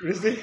Grüß dich.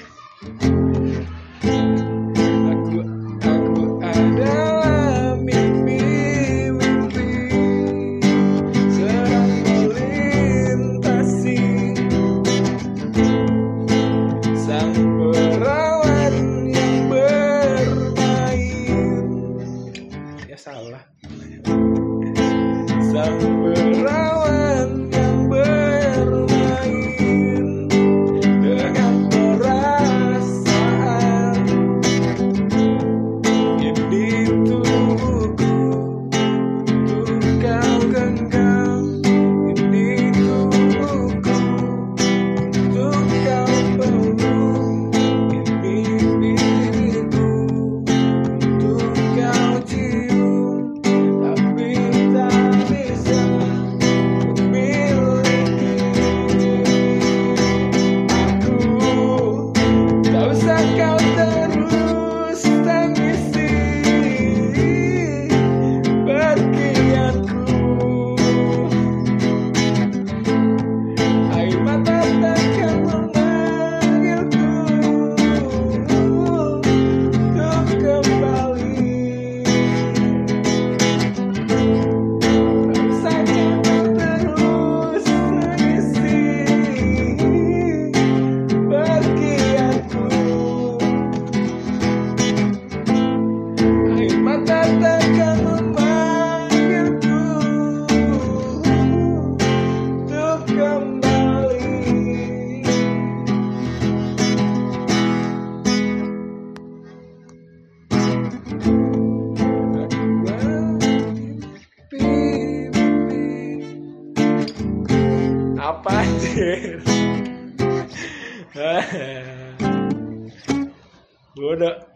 Apa anjir? Udah